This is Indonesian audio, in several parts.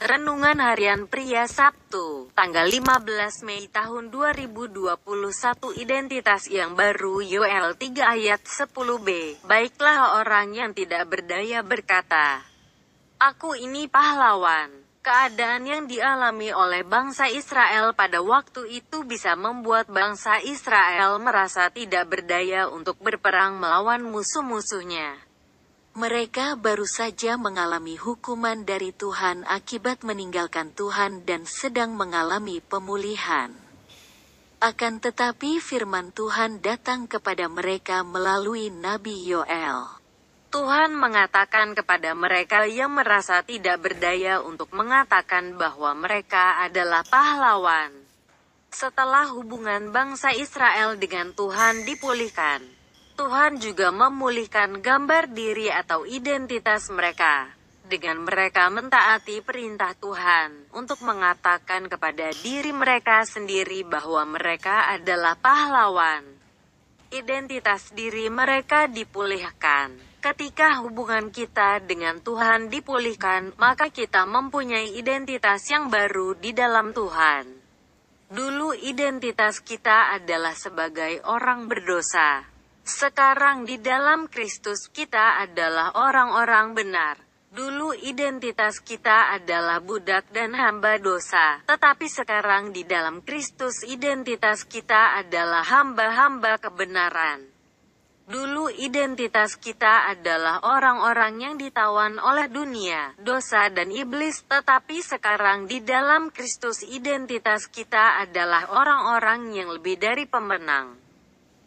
Renungan Harian Pria Sabtu, tanggal 15 Mei tahun 2021 Identitas yang baru Yoel 3 ayat 10b Baiklah orang yang tidak berdaya berkata, Aku ini pahlawan. Keadaan yang dialami oleh bangsa Israel pada waktu itu bisa membuat bangsa Israel merasa tidak berdaya untuk berperang melawan musuh-musuhnya. Mereka baru saja mengalami hukuman dari Tuhan akibat meninggalkan Tuhan dan sedang mengalami pemulihan. Akan tetapi firman Tuhan datang kepada mereka melalui Nabi Yoel. Tuhan mengatakan kepada mereka yang merasa tidak berdaya untuk mengatakan bahwa mereka adalah pahlawan. Setelah hubungan bangsa Israel dengan Tuhan dipulihkan, Tuhan juga memulihkan gambar diri atau identitas mereka. Dengan mereka mentaati perintah Tuhan untuk mengatakan kepada diri mereka sendiri bahwa mereka adalah pahlawan. Identitas diri mereka dipulihkan. Ketika hubungan kita dengan Tuhan dipulihkan, maka kita mempunyai identitas yang baru di dalam Tuhan. Dulu identitas kita adalah sebagai orang berdosa. Sekarang di dalam Kristus kita adalah orang-orang benar. Dulu identitas kita adalah budak dan hamba dosa, tetapi sekarang di dalam Kristus identitas kita adalah hamba-hamba kebenaran. Dulu identitas kita adalah orang-orang yang ditawan oleh dunia, dosa dan iblis, tetapi sekarang di dalam Kristus identitas kita adalah orang-orang yang lebih dari pemenang.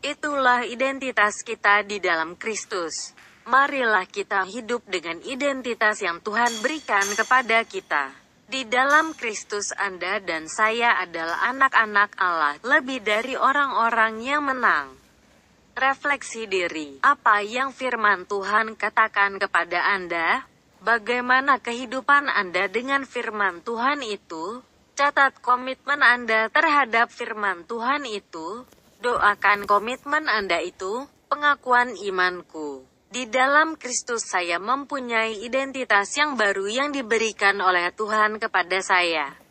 Itulah identitas kita di dalam Kristus. Marilah kita hidup dengan identitas yang Tuhan berikan kepada kita. Di dalam Kristus Anda dan saya adalah anak-anak Allah, lebih dari orang-orang yang menang. Refleksi diri, apa yang firman Tuhan katakan kepada Anda? Bagaimana kehidupan Anda dengan firman Tuhan itu? Catat komitmen Anda terhadap firman Tuhan itu. Doakan komitmen Anda itu, pengakuan imanku. Di dalam Kristus saya mempunyai identitas yang baru yang diberikan oleh Tuhan kepada saya.